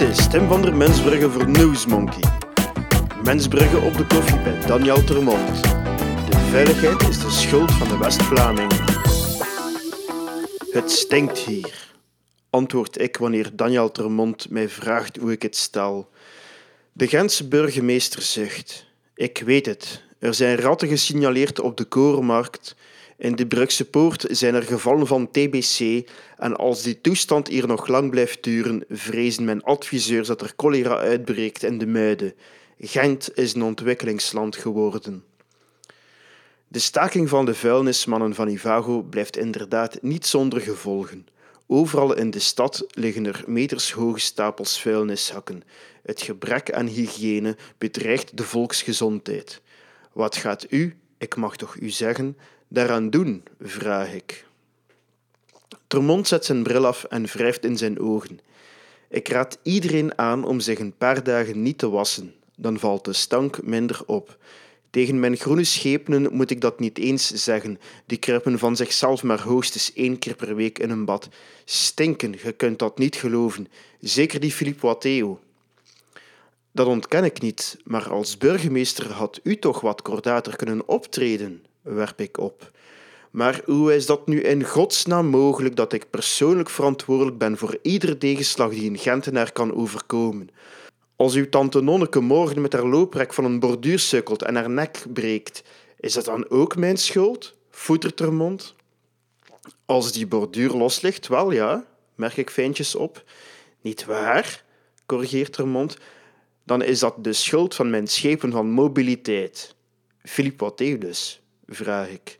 Is Tim van der Mensbrugge voor Newsmonkey. Mensbrugge op de koffie bij Daniel Termont. De veiligheid is de schuld van de West-Vlaming. Het stinkt hier, antwoord ik wanneer Daniel Termont mij vraagt hoe ik het stel. De Gentse burgemeester zucht. Ik weet het, er zijn ratten gesignaleerd op de korenmarkt. In de Brugse Poort zijn er gevallen van TBC en als die toestand hier nog lang blijft duren, vrezen mijn adviseurs dat er cholera uitbreekt in de Muiden. Gent is een ontwikkelingsland geworden. De staking van de vuilnismannen van Ivago blijft inderdaad niet zonder gevolgen. Overal in de stad liggen er metershoge stapels vuilnishakken. Het gebrek aan hygiëne bedreigt de volksgezondheid. Wat gaat u, ik mag toch u zeggen, daaraan doen, vraag ik. Termont zet zijn bril af en wrijft in zijn ogen. Ik raad iedereen aan om zich een paar dagen niet te wassen, dan valt de stank minder op. Tegen mijn groene schepenen moet ik dat niet eens zeggen. Die kruipen van zichzelf maar hoogstens één keer per week in een bad. Stinken, je kunt dat niet geloven. Zeker die Philippe Watteo. Dat ontken ik niet, maar als burgemeester had u toch wat kordater kunnen optreden, werp ik op. Maar hoe is dat nu in godsnaam mogelijk dat ik persoonlijk verantwoordelijk ben voor iedere tegenslag die een Gentenaar kan overkomen? Als uw tante Nonneke morgen met haar looprek van een borduur sukkelt en haar nek breekt, is dat dan ook mijn schuld? voetert er mond. Als die borduur los ligt, wel ja, merk ik fijntjes op. Niet waar, corrigeert er mond dan is dat de schuld van mijn schepen van mobiliteit. Philippe Watteau dus, vraag ik.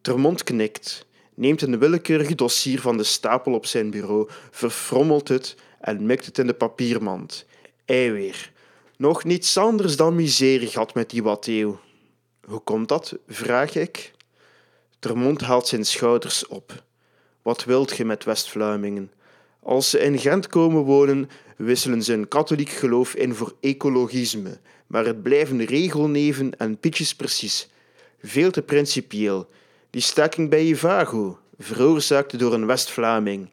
Termont knikt, neemt een willekeurig dossier van de stapel op zijn bureau, verfrommelt het en mikt het in de papiermand. Ei weer. Nog niets anders dan miserie gehad met die Watteau. Hoe komt dat? vraag ik. Termont haalt zijn schouders op. Wat wilt ge met West-Vlamingen? Als ze in Gent komen wonen, wisselen ze hun katholiek geloof in voor ecologisme, maar het blijven regelneven en pietjes precies. Veel te principieel. Die staking bij Ivago, veroorzaakt door een West-Vlaming.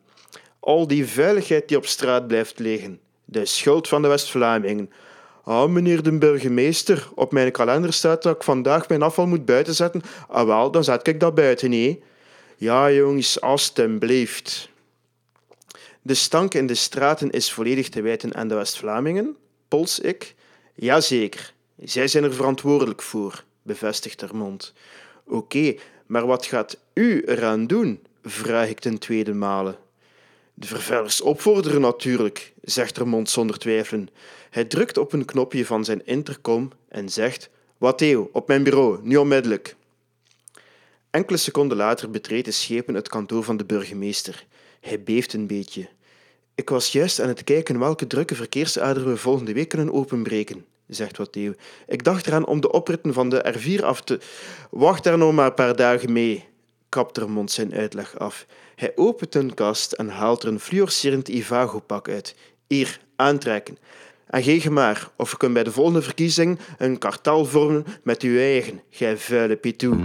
Al die veiligheid die op straat blijft liggen, de schuld van de West-Vlamingen. Ah, meneer de burgemeester, op mijn kalender staat dat ik vandaag mijn afval moet buiten zetten. Ah wel, dan zet ik dat buiten, nee. Ja, jongens, alstublieft. De stank in de straten is volledig te wijten aan de West-Vlamingen, pols ik. Jazeker, zij zijn er verantwoordelijk voor, bevestigt Termont. Oké, maar wat gaat u eraan doen? vraag ik ten tweede male. De vervuilers opvorderen natuurlijk, zegt Termont zonder twijfelen. Hij drukt op een knopje van zijn intercom en zegt: Watteo, op mijn bureau, nu onmiddellijk. Enkele seconden later betreedt de schepen het kantoor van de burgemeester. Hij beeft een beetje. Ik was juist aan het kijken welke drukke verkeersaderen we volgende week kunnen openbreken, zegt Watteo. Ik dacht eraan om de opritten van de R4 af te... Wacht daar nog maar een paar dagen mee, kapt mond zijn uitleg af. Hij opent een kast en haalt er een fluorescerend Ivago-pak uit. Hier, aantrekken. En geef maar, of we kunnen bij de volgende verkiezing een kartel vormen met uw eigen, gij vuile pitoe.